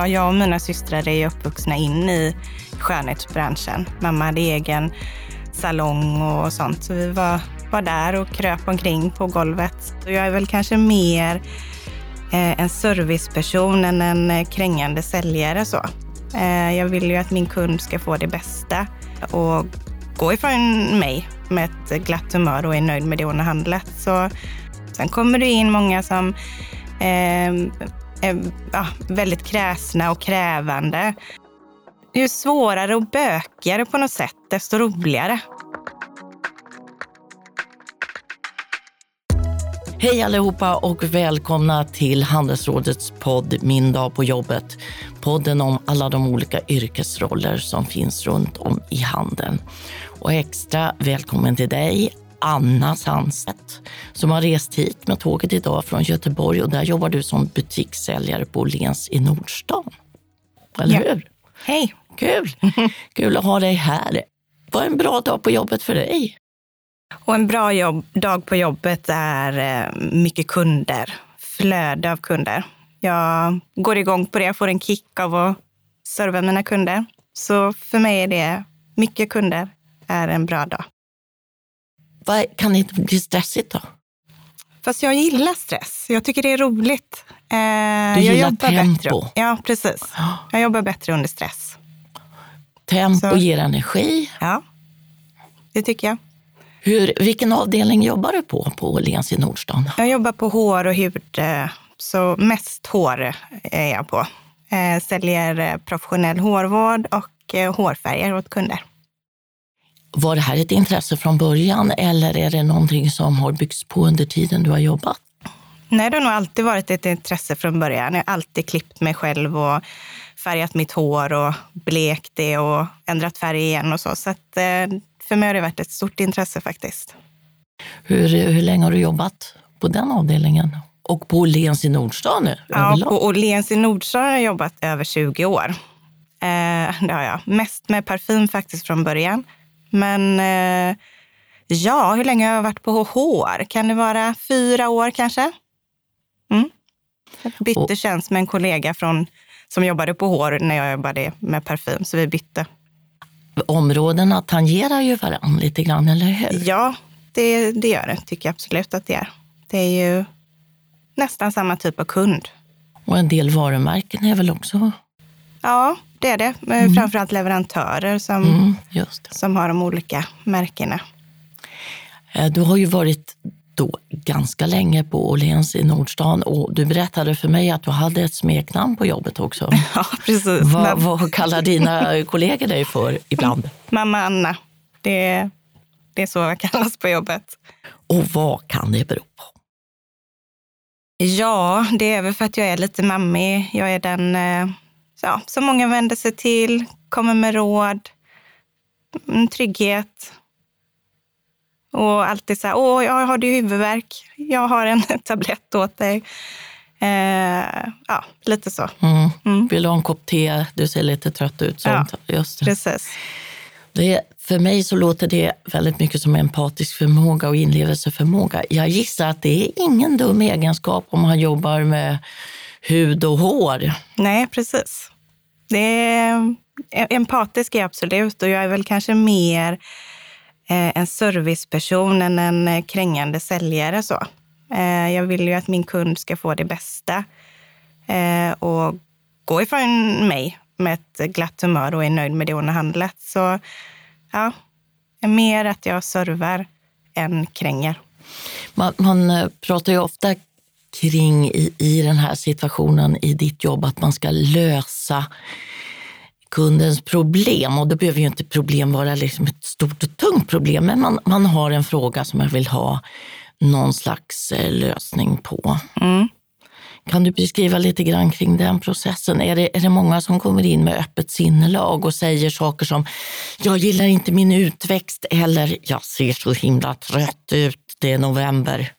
ja, jag och mina systrar är uppvuxna in i skönhetsbranschen. Mamma hade egen salong och sånt, så vi var, var där och kröp omkring på golvet. Så jag är väl kanske mer eh, en serviceperson än en eh, krängande säljare. Så. Eh, jag vill ju att min kund ska få det bästa och gå ifrån mig med ett glatt humör och är nöjd med det hon har handlat. Så, sen kommer det in många som eh, är ja, väldigt kräsna och krävande. Ju svårare och bökigare på något sätt, desto roligare. Hej allihopa och välkomna till Handelsrådets podd Min dag på jobbet. Podden om alla de olika yrkesroller som finns runt om i handeln. Och extra välkommen till dig, Anna Sandstedt, som har rest hit med tåget idag från Göteborg och där jobbar du som butikssäljare på Åhléns i Nordstan. Eller Ja. hur? Hej! Kul! Kul att ha dig här. Vad är en bra dag på jobbet för dig? Och en bra jobb, dag på jobbet är eh, mycket kunder, flöde av kunder. Jag går igång på det, jag får en kick av att serva mina kunder. Så för mig är det mycket kunder är en bra dag. Vad, kan det inte bli stressigt då? Fast jag gillar stress. Jag tycker det är roligt. Eh, Du jag gillar jobbar tempo. Bättre. Ja, precis. Jag jobbar bättre under stress. Tempo Så- ger energi. Ja, det tycker jag. Hur, vilken avdelning jobbar du på på Åhléns i Nordstan? Jag jobbar på hår och hud, eh, så mest hår är jag på. Eh, Säljer eh, professionell hårvård och hårfärger åt kunder. Var det här ett intresse från början eller är det någonting som har byggts på under tiden du har jobbat? Nej, det har nog alltid varit ett intresse från början. Jag har alltid klippt mig själv och färgat mitt hår och blekt det och ändrat färg igen och så. Så att, eh, för mig har det varit ett stort intresse faktiskt. Hur, hur länge har du jobbat på den avdelningen? Och på Åhléns i Nordstan nu? Ja, överlag? på Åhléns i Nordstan har jag jobbat över 20 år. Eh, det har jag. Mest med parfym faktiskt från början. Men eh, ja, hur länge har jag varit på hår? Kan det vara fyra år kanske? Mm. Jag bytte tjänst med en kollega från, som jobbade på hår när jag jobbade med parfym, så vi bytte. Områdena tangerar ju varandra lite grann, eller hur? Ja, det, det gör det. Tycker jag absolut att det är. Det är ju nästan samma typ av kund. Och en del varumärken är väl också... Ja, det är det. Mm. Framförallt leverantörer som, Mm, som har de olika märkena. Eh, Du har ju varit då ganska länge på Åhléns i Nordstan och du berättade för mig att du hade ett smeknamn på jobbet också. Ja, precis. vad, vad kallar dina kollegor dig för ibland? mamma Anna, det, det är så jag kallas på jobbet. Och vad kan det bero på? Ja, det är väl för att jag är lite mammig. Jag är den eh, ja, som många vänder sig till, kommer med råd, mm, trygghet. Och alltid så här, åh, jag har du huvudvärk? Jag har en tablett åt dig. Eh, ja, lite så. Mm. Mm. Vill du ha en kopp te? Du ser lite trött ut. Sånt. Just det. Precis. Det, för mig så låter det väldigt mycket som empatisk förmåga och inlevelseförmåga. Jag gissar att det är ingen dum egenskap om man jobbar med hud och hår. Nej, precis. Det är, empatisk är jag absolut och jag är väl kanske mer eh, en serviceperson än en eh, krängande säljare. Så. Eh, jag vill ju att min kund ska få det bästa eh, och gå ifrån mig med ett glatt humör och är nöjd med det hon har handlat. Så ja, mer att jag servar än kränger. Man, man eh, pratar ju ofta kring i, i den här situationen i ditt jobb att man ska lösa kundens problem. Och då behöver ju inte problem vara liksom ett stort och tungt problem, men man, man har en fråga som man vill ha någon slags eh, lösning på. Mm. Kan du beskriva lite grann kring den processen? Är det, är det många som kommer in med öppet sinnelag och säger saker som “jag gillar inte min utväxt” eller “jag ser så himla trött ut, det är november”?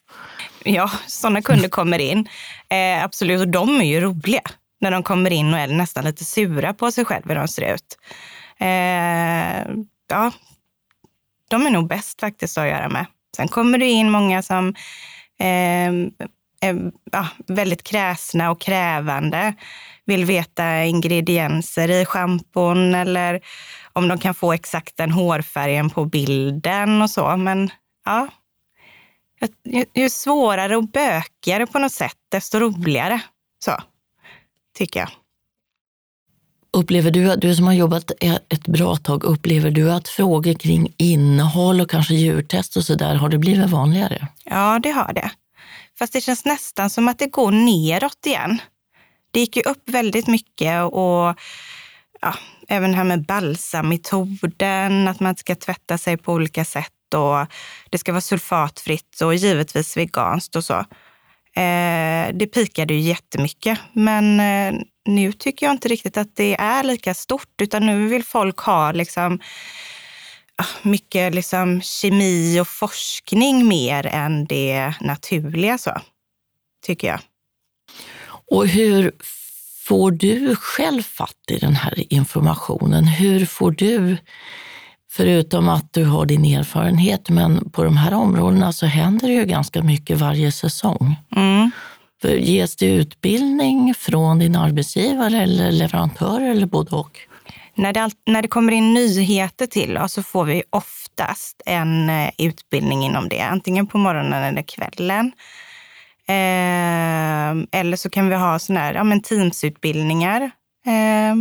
Ja, sådana kunder kommer in. Eh, absolut, och de är ju roliga när de kommer in och är nästan lite sura på sig själva hur de ser ut. Eh, ja, de är nog bäst faktiskt att göra med. Sen kommer det in många som eh, är ja, väldigt kräsna och krävande. Vill veta ingredienser i schampon eller om de kan få exakt den hårfärgen på bilden och så. Men ja, ju svårare och bökigare på något sätt, desto roligare. Så, tycker jag. Upplever du, du som har jobbat ett bra tag, upplever du att frågor kring innehåll och kanske djurtest och så där, har det blivit vanligare? Ja, det har det. Fast det känns nästan som att det går neråt igen. Det gick ju upp väldigt mycket och ja, även det här med balsammetoden, att man ska tvätta sig på olika sätt och det ska vara sulfatfritt och givetvis veganskt och så. Eh, det pikade ju jättemycket, men eh, nu tycker jag inte riktigt att det är lika stort, utan nu vill folk ha liksom ah, mycket liksom kemi och forskning mer än det naturliga, så, tycker jag. Och hur får du själv fatt i den här informationen? Hur får du, förutom att du har din erfarenhet, men på de här områdena så händer det ju ganska mycket varje säsong. Mm. Ges det utbildning från din arbetsgivare eller leverantör eller både och? När det, när det kommer in nyheter till oss så får vi oftast en eh, utbildning inom det, antingen på morgonen eller kvällen. Eh, eller så kan vi ha såna här, ja, men Teamsutbildningar. Eh,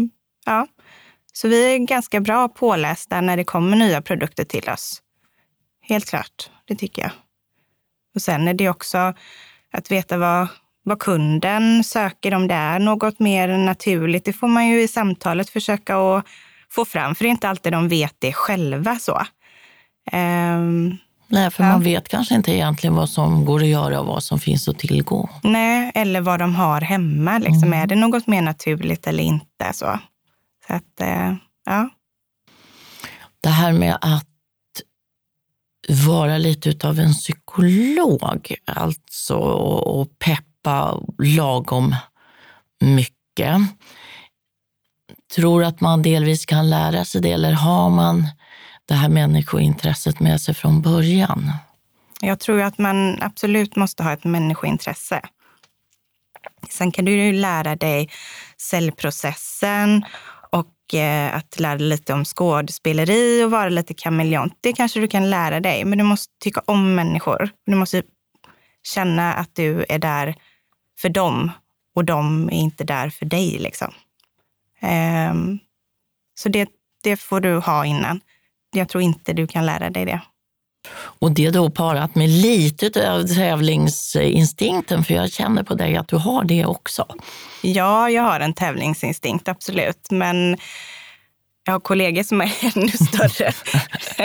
ja. Så vi är ganska bra pålästa när det kommer nya produkter till oss. Helt klart, det tycker jag. Och sen är det också att veta vad, vad kunden söker, om det är något mer naturligt. Det får man ju i samtalet försöka att få fram, för det är inte alltid de vet det själva. så. Um, Nej, för ja. man vet kanske inte egentligen vad som går att göra och vad som finns att tillgå. Nej, eller vad de har hemma. Liksom. Mm. Är det något mer naturligt eller inte? Så, så att, eh, ja. Det här med att vara lite av en psykolog, alltså och peppa lagom mycket. Tror att man delvis kan lära sig det eller har man det här människointresset med sig från början? Jag tror att man absolut måste ha ett människointresse. Sen kan du ju lära dig cellprocessen och eh, att lära dig lite om skådespeleri och vara lite kameleont. Det kanske du kan lära dig, men du måste tycka om människor. Du måste känna att du är där för dem och de är inte där för dig. Liksom. Ehm, så det, det får du ha innan jag tror inte du kan lära dig det. Och det då parat med lite av tävlingsinstinkten, för jag känner på dig att du har det också. Ja, jag har en tävlingsinstinkt, absolut. Men jag har kollegor som har ännu större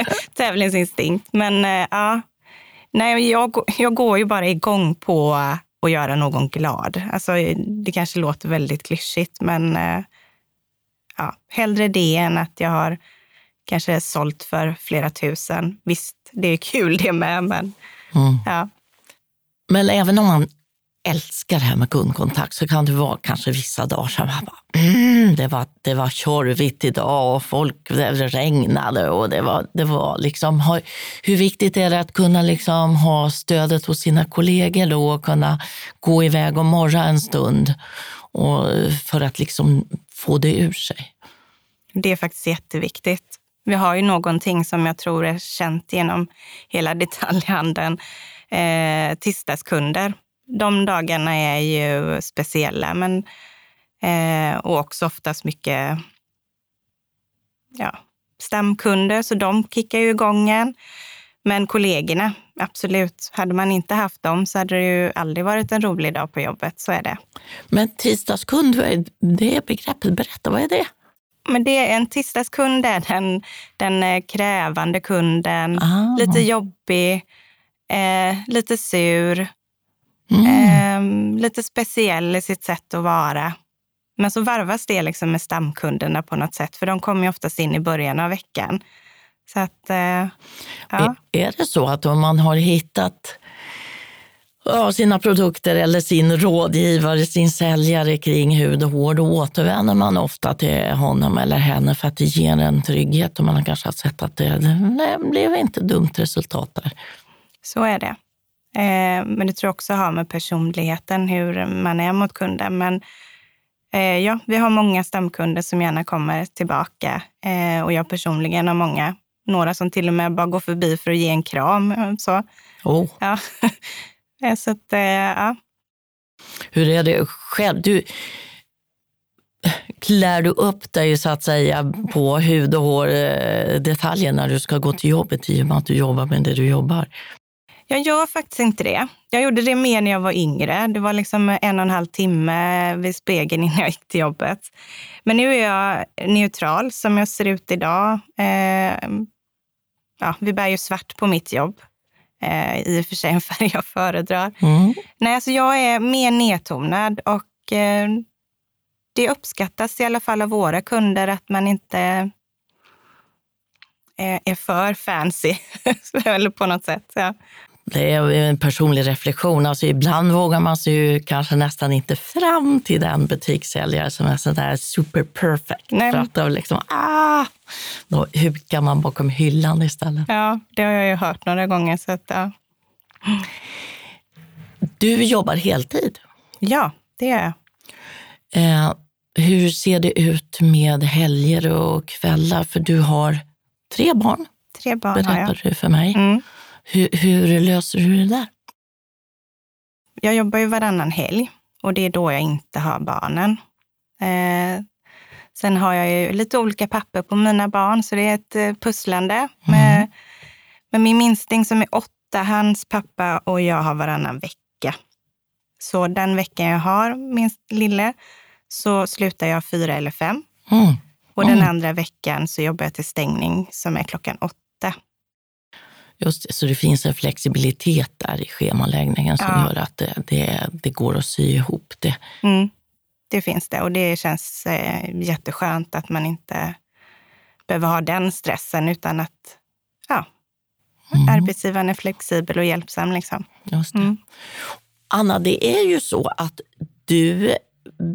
tävlingsinstinkt. Men eh, ja, nej, jag, jag går ju bara igång på att göra någon glad. Alltså, det kanske låter väldigt klyschigt, men eh, ja, hellre det än att jag har kanske sålt för flera tusen. Visst, det är kul det med, men mm. ja. Men även om man älskar det här med kundkontakt så kan det vara kanske vissa dagar som man bara, mm, det, var, det var tjorvigt idag och folk, det regnade och det var, det var liksom, hur viktigt är det att kunna liksom ha stödet hos sina kollegor då och kunna gå iväg och morra en stund och för att liksom få det ur sig? Det är faktiskt jätteviktigt. Vi har ju någonting som jag tror är känt genom hela detaljhandeln. Eh, tisdagskunder. De dagarna är ju speciella, men eh, och också oftast mycket ja, stamkunder, så de kickar ju igång en. Men kollegorna, absolut. Hade man inte haft dem så hade det ju aldrig varit en rolig dag på jobbet. Så är det. Men tisdagskund, det begreppet. Berätta, vad är det? Men det är en tisdagskund, är den, den eh, krävande kunden. Ah. Lite jobbig, eh, lite sur, mm. eh, lite speciell i sitt sätt att vara. Men så varvas det liksom med stamkunderna på något sätt, för de kommer ju oftast in i början av veckan. Så att, eh, ja. är, är det så att om man har hittat ja, sina produkter eller sin rådgivare, sin säljare kring hud och hår, då återvänder man ofta till honom eller henne för att det ger en trygghet och man har kanske sett att det, det blev inte dumt resultat där. Så är det. Eh, men det tror jag också har med personligheten, hur man är mot kunden. Men eh, ja, vi har många stamkunder som gärna kommer tillbaka. Eh, och jag personligen har många. Några som till och med bara går förbi för att ge en kram. Så. Oh. Ja. så att, ja. Hur är det själv? Du, klär du upp dig så att säga på hud och hår detaljer när du ska gå till jobbet i och med att du jobbar med det du jobbar? Jag gör faktiskt inte det. Jag gjorde det mer när jag var yngre. Det var liksom en och en halv timme vid spegeln innan jag gick till jobbet. Men nu är jag neutral som jag ser ut idag. Eh, ja, vi bär ju svart på mitt jobb. Eh, I och för sig en färg jag föredrar. Mm. Nej, alltså jag är mer nedtonad och eh, det uppskattas i alla fall av våra kunder att man inte eh, är för fancy, eller på något sätt. Ja. Det är en personlig reflektion. Alltså ibland vågar man sig ju kanske nästan inte fram till den butikssäljare som är sådär super perfect. Nej. För att då liksom, ah, då hukar man bakom hyllan istället. Ja, det har jag ju hört några gånger. Så att, ja. Du jobbar heltid? Ja, det gör jag. Eh, hur ser det ut med helger och kvällar? För du har tre barn. Tre barn har jag. du för mig. Mm. Hur, hur löser du det där? Jag jobbar ju varannan helg och det är då jag inte har barnen. Eh, sen har jag ju lite olika papper på mina barn, så det är ett eh, pusslande. Mm. Med, med min minsting som är åtta, hans pappa och jag har varannan vecka. Så den veckan jag har min lille så slutar jag fyra eller fem. Mm. Och den mm. andra veckan så jobbar jag till stängning som är klockan åtta. Just det, så det finns en flexibilitet där i schemaläggningen som ja. gör att det, det, det, går att sy ihop det. Mm, det finns det och det känns eh, jätteskönt att man inte behöver ha den stressen utan att ja, mm. arbetsgivaren är flexibel och hjälpsam. Liksom. Mm. Anna, det är ju så att du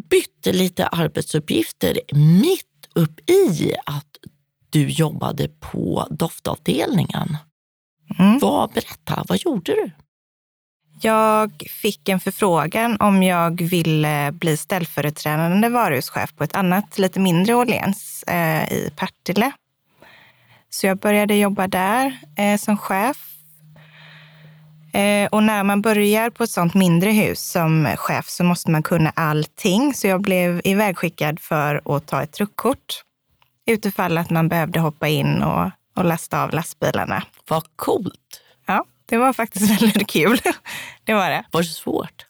bytte lite arbetsuppgifter mitt upp i att du jobbade på doftavdelningen. Mm. Vad, berätta, vad gjorde du? Jag fick en förfrågan om jag ville bli ställföreträdande varuhuschef på ett annat, lite mindre Åhléns eh, i Partille. Så jag började jobba där eh, som chef. Eh, och när man börjar på ett sånt mindre hus som chef så måste man kunna allting. Så jag blev ivägskickad för att ta ett truckkort utifall att man behövde hoppa in och och lasta av lastbilarna. Vad coolt! Ja, det var faktiskt väldigt kul. Det var det. Var det svårt?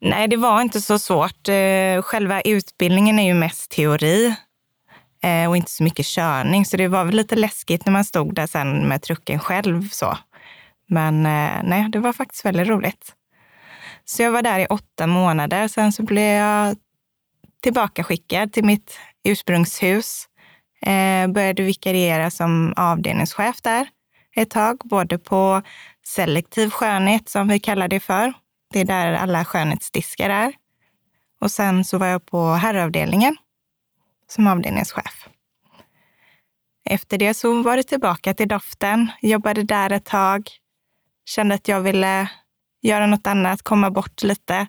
Nej, det var inte så svårt. Eh, själva utbildningen är ju mest teori eh, och inte så mycket körning. Så det var väl lite läskigt när man stod där sen med trucken själv. så. Men eh, nej, det var faktiskt väldigt roligt. Så jag var där i åtta månader. Sen så blev jag tillbaka skickad till mitt ursprungshus Eh, började vikariera som avdelningschef där ett tag, både på selektiv skönhet som vi kallar det för. Det är där alla skönhetsdiskar är. Och sen så var jag på herravdelningen som avdelningschef. Efter det så var det tillbaka till doften, jobbade där ett tag, kände att jag ville göra något annat, komma bort lite.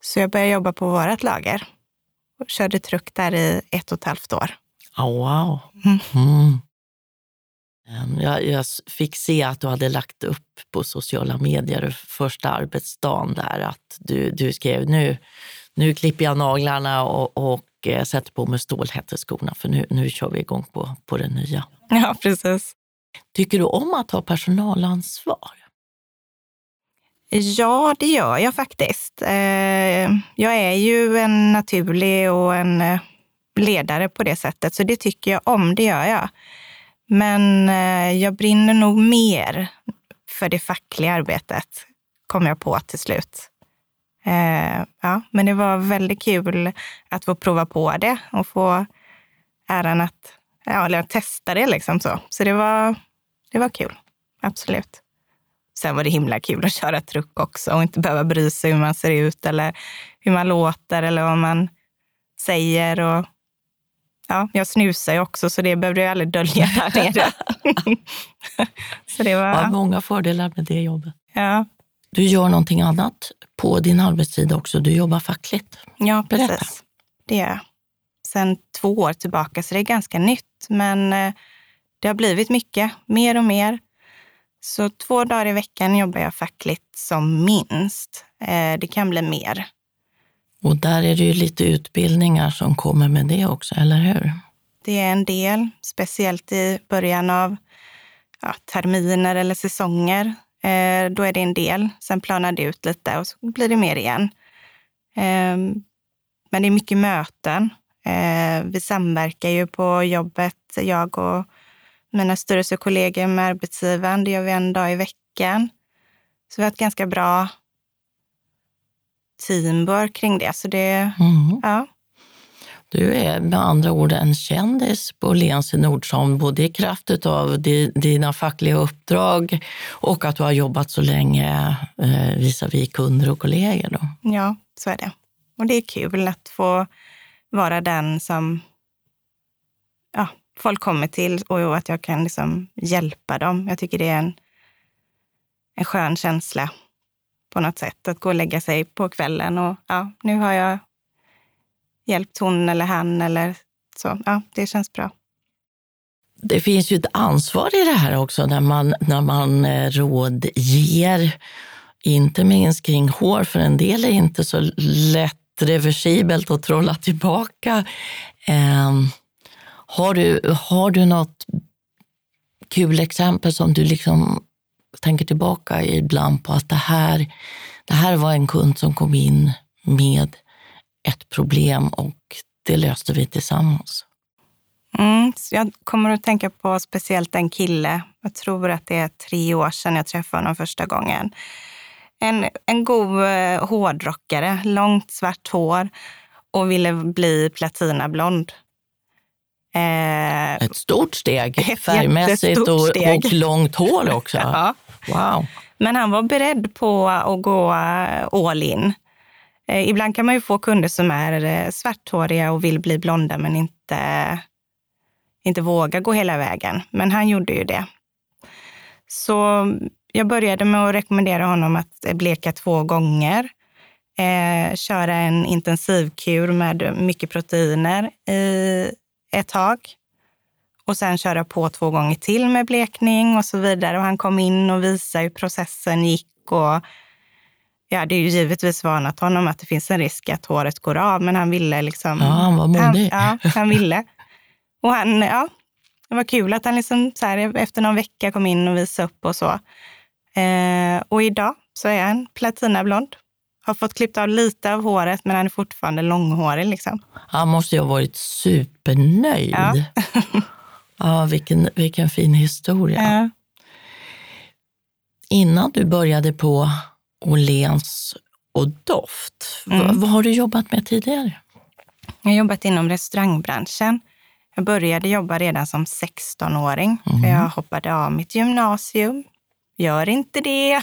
Så jag började jobba på vårt lager och körde truck där i ett och ett halvt år. Oh, wow. Mm. Ehm, jag, jag, fick se att du hade lagt upp på sociala medier första arbetsdagen där att du, du skrev nu, nu klipper jag naglarna och, och eh, sätter på mig stålhätteskorna för nu, nu kör vi igång på, på det nya. Ja, precis. Tycker du om att ha personalansvar? Ja, det gör jag faktiskt. Eh, jag är ju en naturlig och en eh, ledare på det sättet. Så det tycker jag om, det gör jag. Men eh, jag brinner nog mer för det fackliga arbetet, kom jag på till slut. Eh, ja, men det var väldigt kul att få prova på det och få äran att ja, eller testa det. Liksom så så det, var, det var kul, absolut. Sen var det himla kul att köra truck också och inte behöva bry sig hur man ser ut eller hur man låter eller vad man säger. Och Ja, jag snusar ju också, så det behövde jag aldrig dölja där nere. så det var... Ja, många fördelar med det jobbet. Ja, du gör någonting annat på din arbetstid också. Du jobbar fackligt. Ja, Berätta. precis. Det gör jag. Sen två år tillbaka, så det är ganska nytt. Men eh, det har blivit mycket, mer och mer. Så två dagar i veckan jobbar jag fackligt som minst. Eh, Det kan bli mer. Och där är det ju lite utbildningar som kommer med det också, eller hur? Det är en del, speciellt i början av ja, terminer eller säsonger. Eh, då är det en del. Sen planar det ut lite och så blir det mer igen. Eh, men det är mycket möten. Eh, vi samverkar ju på jobbet, jag och mina styrelsekollegor med arbetsgivaren. Det gör vi en dag i veckan. Så vi har ett ganska bra teamwork kring det. Så det, Mm. ja. Du är med andra ord en kändis på Åhléns i Nordsholm, både i kraft av dina fackliga uppdrag och att du har jobbat så länge eh, visavi kunder och kollegor. Då. Ja, så är det. Och det är kul att få vara den som ja, folk kommer till och att jag kan liksom hjälpa dem. Jag tycker det är en, en skön känsla på något sätt. Att gå och lägga sig på kvällen och ja, nu har jag hjälpt hon eller han eller så. Ja, det känns bra. Det finns ju ett ansvar i det här också när man, när man eh, rådger, inte minst kring hår, för en del är inte så lätt reversibelt att trolla tillbaka. Eh, har, du, har du något kul exempel som du liksom tänker tillbaka ibland på att det här, det här var en kund som kom in med ett problem och det löste vi tillsammans? Mm, jag kommer att tänka på speciellt en kille. Jag tror att det är tre år sedan jag träffade honom första gången. En, en god eh, hårdrockare, långt svart hår och ville bli platinablond. Eh, ett stort steg ett färgmässigt och, steg. och långt hår också. ja. Wow. Men han var beredd på att gå eh, all in. Eh, ibland kan man ju få kunder som är eh, svarthåriga och vill bli blonda men inte, inte vågar gå hela vägen. Men han gjorde ju det. Så jag började med att rekommendera honom att bleka två gånger. Eh, köra en intensivkur med mycket proteiner i ett tag. Och sen köra på två gånger till med blekning och så vidare. Och han kom in och visade hur processen gick. Och jag hade ju givetvis varnat honom att det finns en risk att håret går av, men han ville liksom... Ja, han var modig. Han, ja, han ville. Och han, ja, det var kul att han liksom så här, efter någon vecka kom in och visade upp och så. Eh, och idag så är han platinablond. Har fått klippt av lite av håret, men han är fortfarande långhårig. Liksom. Han måste ju ha varit supernöjd. Ja. ja, vilken, vilken fin historia. Ja. Innan du började på Åhléns och Doft, Mm. vad, vad har du jobbat med tidigare? Jag har jobbat inom restaurangbranschen. Jag började jobba redan som 16-åring. För jag hoppade av mitt gymnasium. Gör inte det.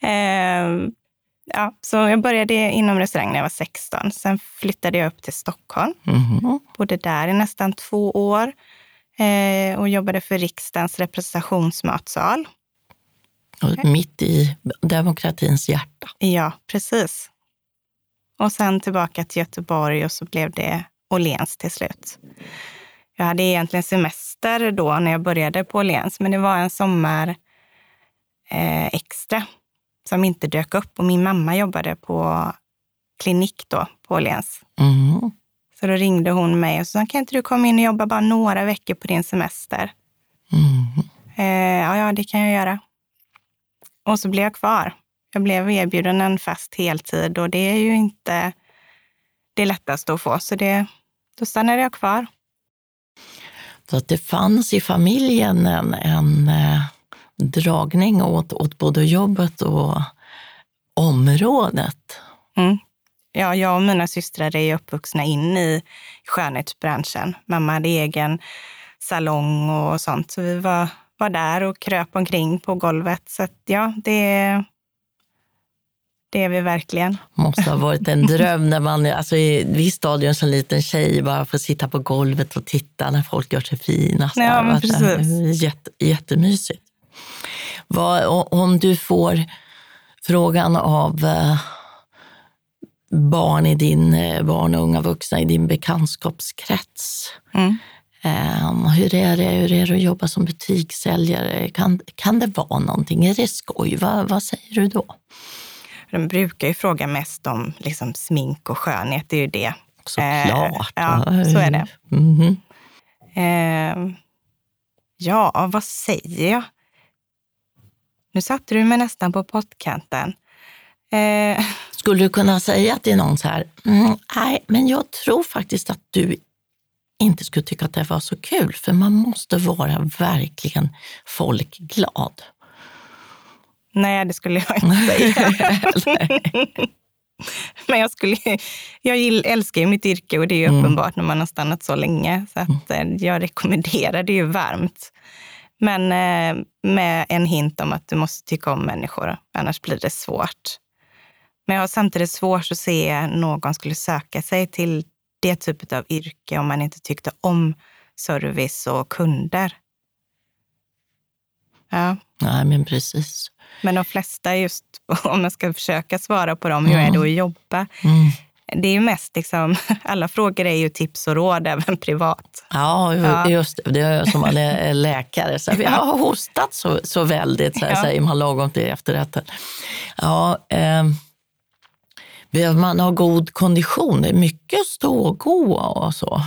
Ehm, ja, så jag började inom restaurang när jag var 16. Sen flyttade jag upp till Stockholm. Mhm. Bodde där i nästan två år eh, och jobbade för riksdagens representationsmatsal. Och mitt i demokratins hjärta. Ja, precis. Och sen tillbaka till Göteborg och så blev det Åhléns till slut. Jag hade egentligen semester då när jag började på Åhléns, men det var en sommar eh, extra som inte dök upp. Och min mamma jobbade på klinik då på Åhléns. Mhm. Så då ringde hon mig och sa, kan inte du komma in och jobba bara några veckor på din semester? Mhm. Eh, ja, ja, det kan jag göra. Och så blev jag kvar. Jag blev erbjuden en fast heltid och det är ju inte det lättaste att få. Så det, då stannade jag kvar. Så att det fanns i familjen en, en eh, dragning åt, åt både jobbet och området. Mm. Ja, jag och mina systrar är uppvuxna in i skönhetsbranschen. Mamma hade egen salong och sånt, så vi var, var där och kröp omkring på golvet. Så att, ja, det, det är vi verkligen. måste ha varit en dröm när man alltså i ett visst stadium som liten tjej bara får sitta på golvet och titta när folk gör sig fina. Så Ja, men precis. Jätte, jättemysigt. Vad, om du får frågan av eh, barn i din, eh, barn och unga vuxna i din bekantskapskrets. Mm. Um, hur, är det, hur är det att jobba som butikssäljare? Kan, kan det vara någonting? Är det skoj? Va, vad säger du då? De brukar ju fråga mest om liksom, smink och skönhet. Det är ju det. Såklart. Eh, ja, så är det. Mm -hmm. eh, ja, vad säger jag? Nu satte du mig nästan på pottkanten. Eh. Skulle du kunna säga till någon så här, mm, nej, men jag tror faktiskt att du inte skulle tycka att det var så kul, för man måste vara verkligen folkglad. Nej, det skulle jag inte säga. Men jag, skulle, jag älskar ju mitt yrke och det är ju mm. uppenbart när man har stannat så länge. Så att mm. Eh, jag rekommenderar det ju varmt. Men eh, med en hint om att du måste tycka om människor, annars blir det svårt. Men jag har samtidigt svårt att se någon skulle söka sig till det typet av yrke om man inte tyckte om service och kunder. Ja. Nej, men precis. Men de flesta, just om man ska försöka svara på dem, hur är det att jobba? Mm. Det är ju mest liksom, alla frågor är ju tips och råd, även privat. Ja, just det. Det är som man är läkare. Så jag har hostat så, så väldigt, så här, ja. säger man lagom till efterrätten. Ja, eh, behöver man ha god kondition? Det är mycket stå och gå och så.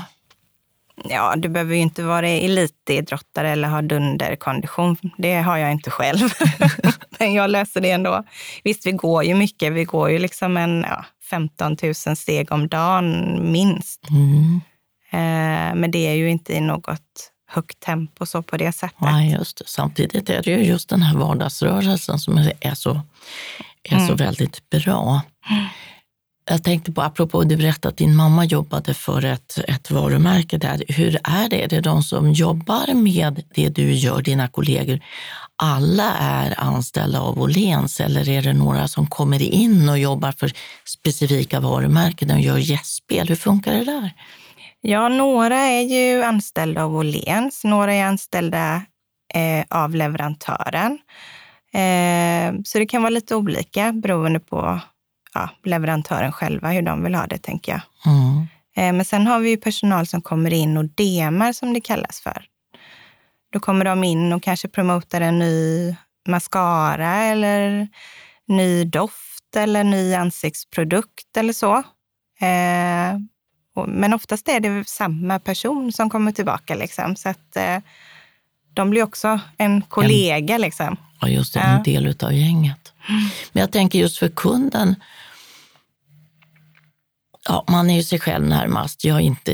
Ja, du behöver ju inte vara elitidrottare eller ha dunderkondition. Det har jag inte själv. Men jag löser det ändå. Visst, vi går ju mycket. Vi går ju liksom en ja, 15 000 steg om dagen minst. Mm. Eh, men det är ju inte i något högt tempo så på det sättet. Nej, just det. Samtidigt är det ju just den här vardagsrörelsen som är så, är mm. så väldigt bra. Jag tänkte på, apropå du berättade att din mamma jobbade för ett, ett varumärke där. Hur är det? Är det de som jobbar med det du gör, dina kollegor, alla är anställda av Åhléns eller är det några som kommer in och jobbar för specifika varumärken och gör gästspel? Hur funkar det där? Ja, några är ju anställda av Åhléns, några är anställda eh, av leverantören. Eh, så det kan vara lite olika beroende på ja, leverantören själva, hur de vill ha det, tänker jag. Mm. Eh, men sen har vi ju personal som kommer in och demar, som det kallas för. Då kommer de in och kanske promotar en ny mascara eller ny doft eller ny ansiktsprodukt eller så. Eh, men oftast är det samma person som kommer tillbaka. Liksom. Så att eh, de blir också en kollega. Liksom. Ja, just det, en del av gänget. Men jag tänker just för kunden, ja, man är ju sig själv närmast. Jag är inte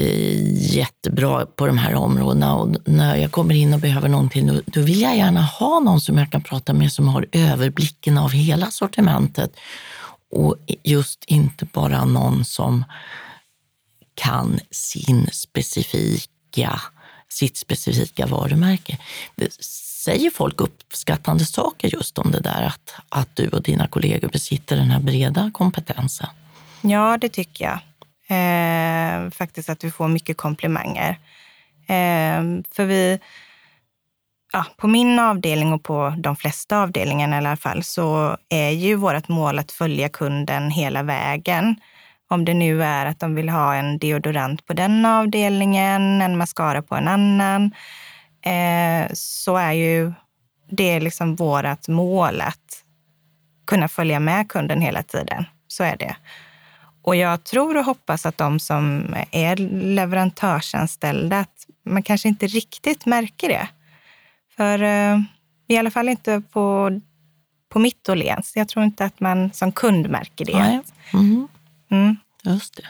jättebra på de här områdena. Och när jag kommer in och behöver någonting, då, då vill jag gärna ha någon som jag kan prata med som har överblicken av hela sortimentet. Och just inte bara någon som kan sin specifika, sitt specifika varumärke. Säger folk uppskattande saker just om det där att, att du och dina kollegor besitter den här breda kompetensen? Ja, det tycker jag. Eh, faktiskt att vi får mycket komplimanger. Eh, för vi, ja, på min avdelning och på de flesta avdelningarna i alla fall, så är ju vårt mål att följa kunden hela vägen. Om det nu är att de vill ha en deodorant på den avdelningen, en mascara på en annan, eh, så är ju det liksom vårt mål att kunna följa med kunden hela tiden. Så är det. Och jag tror och hoppas att de som är leverantörsanställda, att man kanske inte riktigt märker det. För eh, i alla fall inte på, på mitt Åhléns. Jag tror inte att man som kund märker det. Mm. Mm. Just det.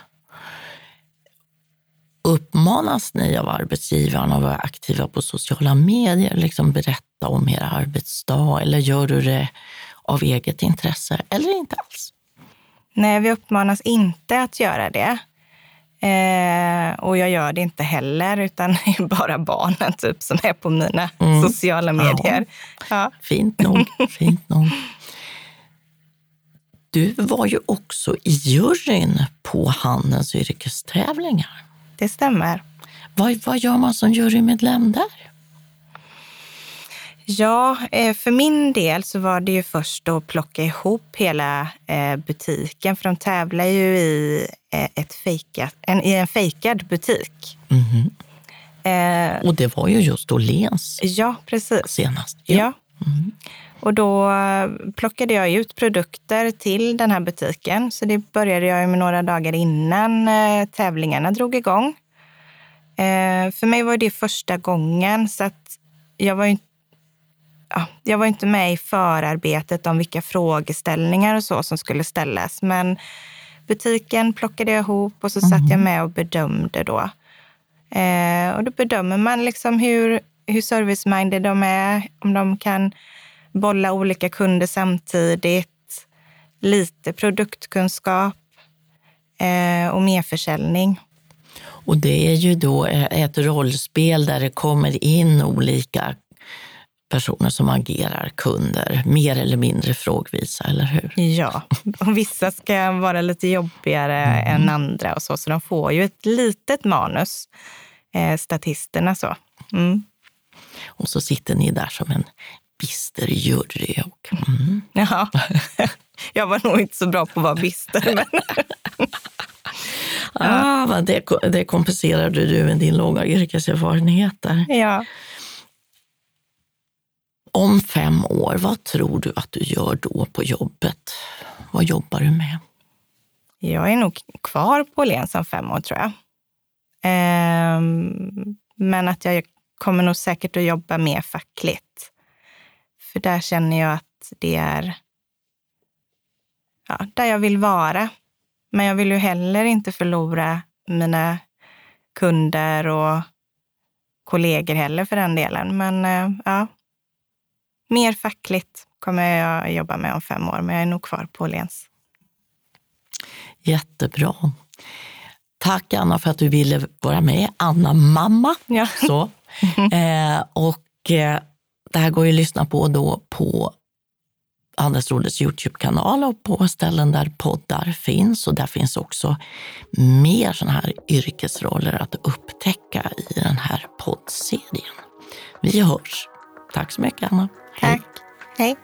Uppmanas ni av arbetsgivaren att vara aktiva på sociala medier, liksom berätta om er arbetsdag eller gör du det av eget intresse eller inte alls? Nej, vi uppmanas inte att göra det. Eh, och jag gör det inte heller, utan det är bara barnen typ, som är på mina mm. sociala medier. Ja. Ja. Fint nog. Fint nog. Du var ju också i juryn på Handens yrkestävlingar. Det stämmer. Vad, vad gör man som jurymedlem där? Ja, eh, för min del så var det ju först att plocka ihop hela eh, butiken, för de tävlar ju i, eh, ett fejkat, en, i en fejkad butik. Mm. Eh, och det var ju just Åhléns ja, precis. senast. Ja. ja. Mm. Och då plockade jag ut produkter till den här butiken. Så det började jag med några dagar innan tävlingarna drog igång. För mig var det första gången, så att jag var inte ja, jag var inte med i förarbetet om vilka frågeställningar och så som skulle ställas. Men butiken plockade jag ihop och så mm. satt jag mhm. med och bedömde då. Eh, och då bedömer man liksom hur, hur service-minded de är, om de kan bolla olika kunder samtidigt, lite produktkunskap eh, och merförsäljning. Och det är ju då ett rollspel där det kommer in olika personer som agerar kunder, mer eller mindre frågvisa, eller hur? Ja, och vissa ska vara lite jobbigare mm. än andra och så, så de får ju ett litet manus, eh, statisterna. så. Mm. Och så sitter ni där som en bister jury. Och, mm. Ja, jag var nog inte så bra på att vara bister. Men... ah, det, det kompenserade du med din låga yrkeserfarenhet där. Ja. Om fem år, vad tror du att du gör då på jobbet? Vad jobbar du med? Jag är nog kvar på Åhléns om fem år, tror jag. Ehm, men att jag kommer nog säkert att jobba mer fackligt. För där känner jag att det är ja, där jag vill vara. Men jag vill ju heller inte förlora mina kunder och kollegor heller för den delen. Men eh, ja, mer fackligt kommer jag jobba med om fem år, men jag är nog kvar på Åhléns. Jättebra. Tack Anna för att du ville vara med. Anna mamma. Ja. Så. Eh, och eh, det här går ju att lyssna på då på Handelsrådets Youtube-kanal och på ställen där poddar finns. Och där finns också mer sådana här yrkesroller att upptäcka i den här poddserien. Vi hörs. Tack så mycket Anna. Tack. Hej.